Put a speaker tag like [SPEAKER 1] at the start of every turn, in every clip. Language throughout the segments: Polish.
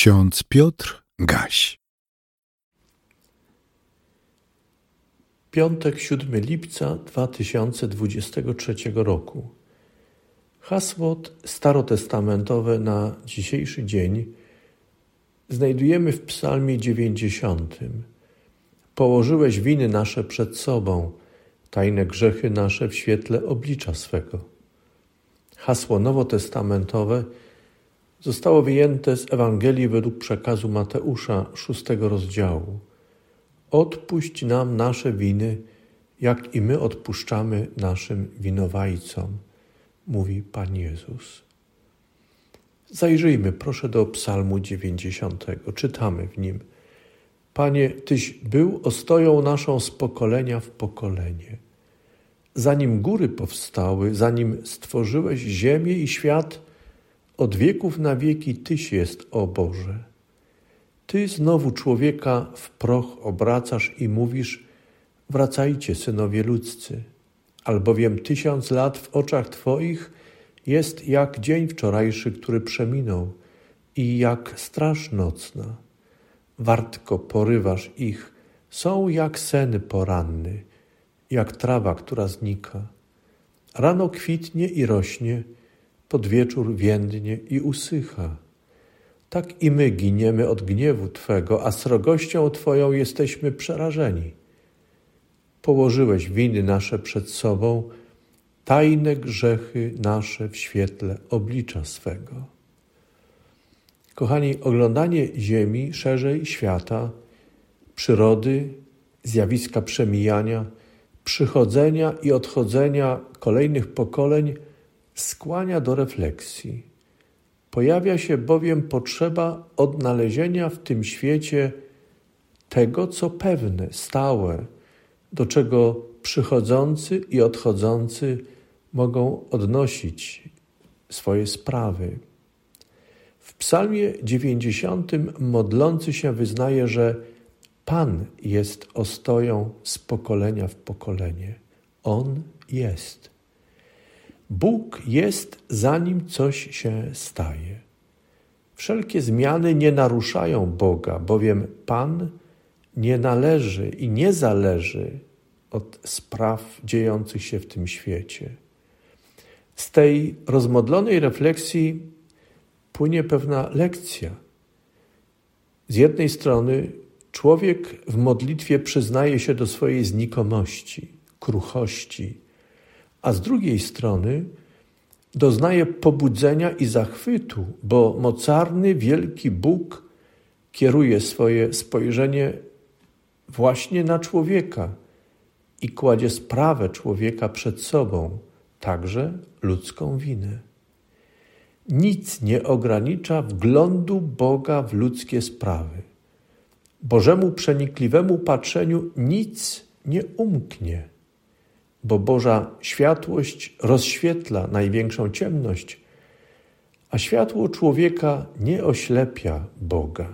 [SPEAKER 1] Ksiądz Piotr Gaś.
[SPEAKER 2] Piątek 7 lipca 2023 roku. Hasło starotestamentowe na dzisiejszy dzień znajdujemy w Psalmie 90. Położyłeś winy nasze przed sobą, tajne grzechy nasze w świetle oblicza swego. Hasło nowotestamentowe zostało wyjęte z Ewangelii według przekazu Mateusza, szóstego rozdziału. Odpuść nam nasze winy, jak i my odpuszczamy naszym winowajcom, mówi Pan Jezus. Zajrzyjmy proszę do Psalmu 90. Czytamy w nim: Panie, Tyś był ostoją naszą z pokolenia w pokolenie. Zanim góry powstały, zanim stworzyłeś ziemię i świat, od wieków na wieki Tyś jest, o Boże. Ty znowu człowieka w proch obracasz i mówisz: Wracajcie, synowie ludzcy, albowiem tysiąc lat w oczach Twoich jest jak dzień wczorajszy, który przeminął, i jak straż nocna. Wartko porywasz ich, są jak sen poranny, jak trawa, która znika. Rano kwitnie i rośnie, pod wieczór więdnie i usycha. Tak i my giniemy od gniewu Twego, a srogością Twoją jesteśmy przerażeni. Położyłeś winy nasze przed sobą, tajne grzechy nasze w świetle oblicza swego. Kochani, oglądanie Ziemi, szerzej świata, przyrody, zjawiska przemijania, przychodzenia i odchodzenia kolejnych pokoleń – skłania do refleksji. Pojawia się bowiem potrzeba odnalezienia w tym świecie tego, co pewne, stałe, do czego przychodzący i odchodzący mogą odnosić swoje sprawy. W Psalmie 90 modlący się wyznaje, że Pan jest ostoją z pokolenia w pokolenie. On jest. Bóg jest, zanim coś się staje. Wszelkie zmiany nie naruszają Boga, bowiem Pan nie należy i nie zależy od spraw dziejących się w tym świecie. Z tej rozmodlonej refleksji płynie pewna lekcja. Z jednej strony człowiek w modlitwie przyznaje się do swojej znikomości, kruchości, a z drugiej strony doznaje pobudzenia i zachwytu, bo mocarny, wielki Bóg kieruje swoje spojrzenie właśnie na człowieka i kładzie sprawę człowieka przed sobą, także ludzką winę. Nic nie ogranicza wglądu Boga w ludzkie sprawy. Bożemu przenikliwemu patrzeniu nic nie umknie bo Boża światłość rozświetla największą ciemność, a światło człowieka nie oślepia Boga.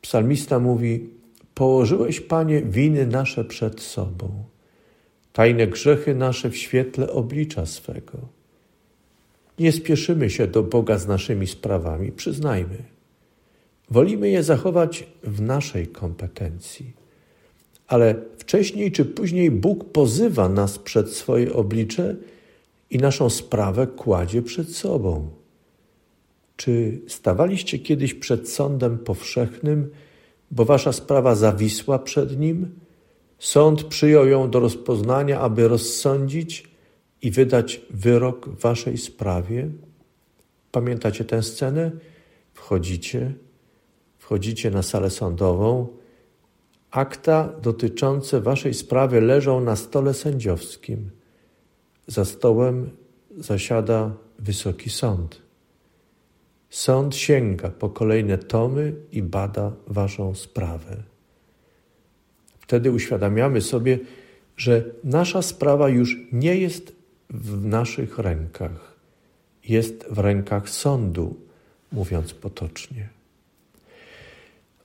[SPEAKER 2] Psalmista mówi: Położyłeś, Panie, winy nasze przed sobą, tajne grzechy nasze w świetle oblicza swego. Nie spieszymy się do Boga z naszymi sprawami, przyznajmy. Wolimy je zachować w naszej kompetencji ale wcześniej czy później Bóg pozywa nas przed swoje oblicze i naszą sprawę kładzie przed sobą. Czy stawaliście kiedyś przed sądem powszechnym, bo wasza sprawa zawisła przed nim? Sąd przyjął ją do rozpoznania, aby rozsądzić i wydać wyrok w waszej sprawie? Pamiętacie tę scenę? Wchodzicie, wchodzicie na salę sądową, Akta dotyczące waszej sprawy leżą na stole sędziowskim. Za stołem zasiada Wysoki Sąd. Sąd sięga po kolejne tomy i bada waszą sprawę. Wtedy uświadamiamy sobie, że nasza sprawa już nie jest w naszych rękach, jest w rękach sądu, mówiąc potocznie.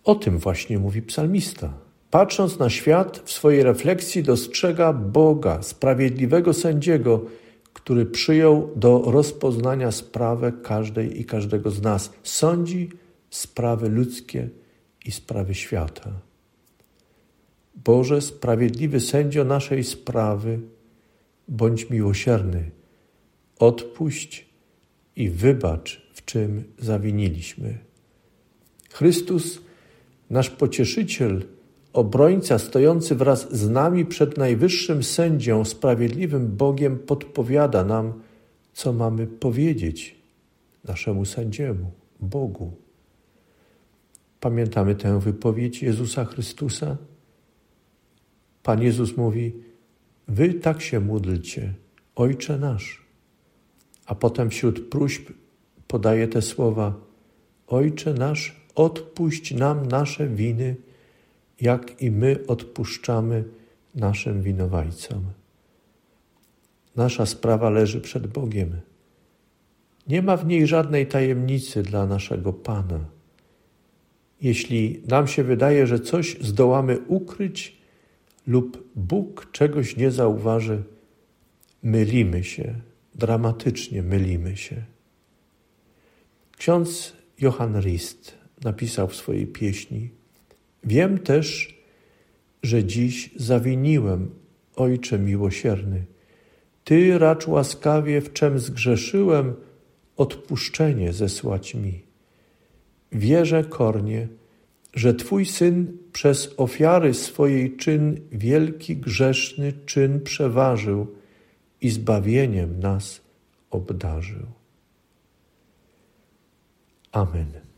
[SPEAKER 2] O tym właśnie mówi psalmista. Patrząc na świat, w swojej refleksji dostrzega Boga, sprawiedliwego sędziego, który przyjął do rozpoznania sprawę każdej i każdego z nas. Sądzi sprawy ludzkie i sprawy świata. Boże, sprawiedliwy sędzio naszej sprawy, bądź miłosierny, odpuść i wybacz, w czym zawiniliśmy. Chrystus, nasz pocieszyciel, obrońca stojący wraz z nami przed najwyższym sędzią, sprawiedliwym Bogiem, podpowiada nam, co mamy powiedzieć naszemu sędziemu, Bogu. Pamiętamy tę wypowiedź Jezusa Chrystusa? Pan Jezus mówi: Wy tak się módlcie, Ojcze nasz. A potem wśród próśb podaje te słowa: Ojcze nasz, odpuść nam nasze winy, jak i my odpuszczamy naszym winowajcom. Nasza sprawa leży przed Bogiem. Nie ma w niej żadnej tajemnicy dla naszego Pana. Jeśli nam się wydaje, że coś zdołamy ukryć lub Bóg czegoś nie zauważy, mylimy się, dramatycznie mylimy się. Ksiądz Johann Rist napisał w swojej pieśni: Wiem też, że dziś zawiniłem, Ojcze miłosierny. Ty racz łaskawie, w czem zgrzeszyłem, odpuszczenie zesłać mi. Wierzę kornie, że Twój Syn przez ofiary swojej czyn wielki grzeszny czyn przeważył i zbawieniem nas obdarzył. Amen.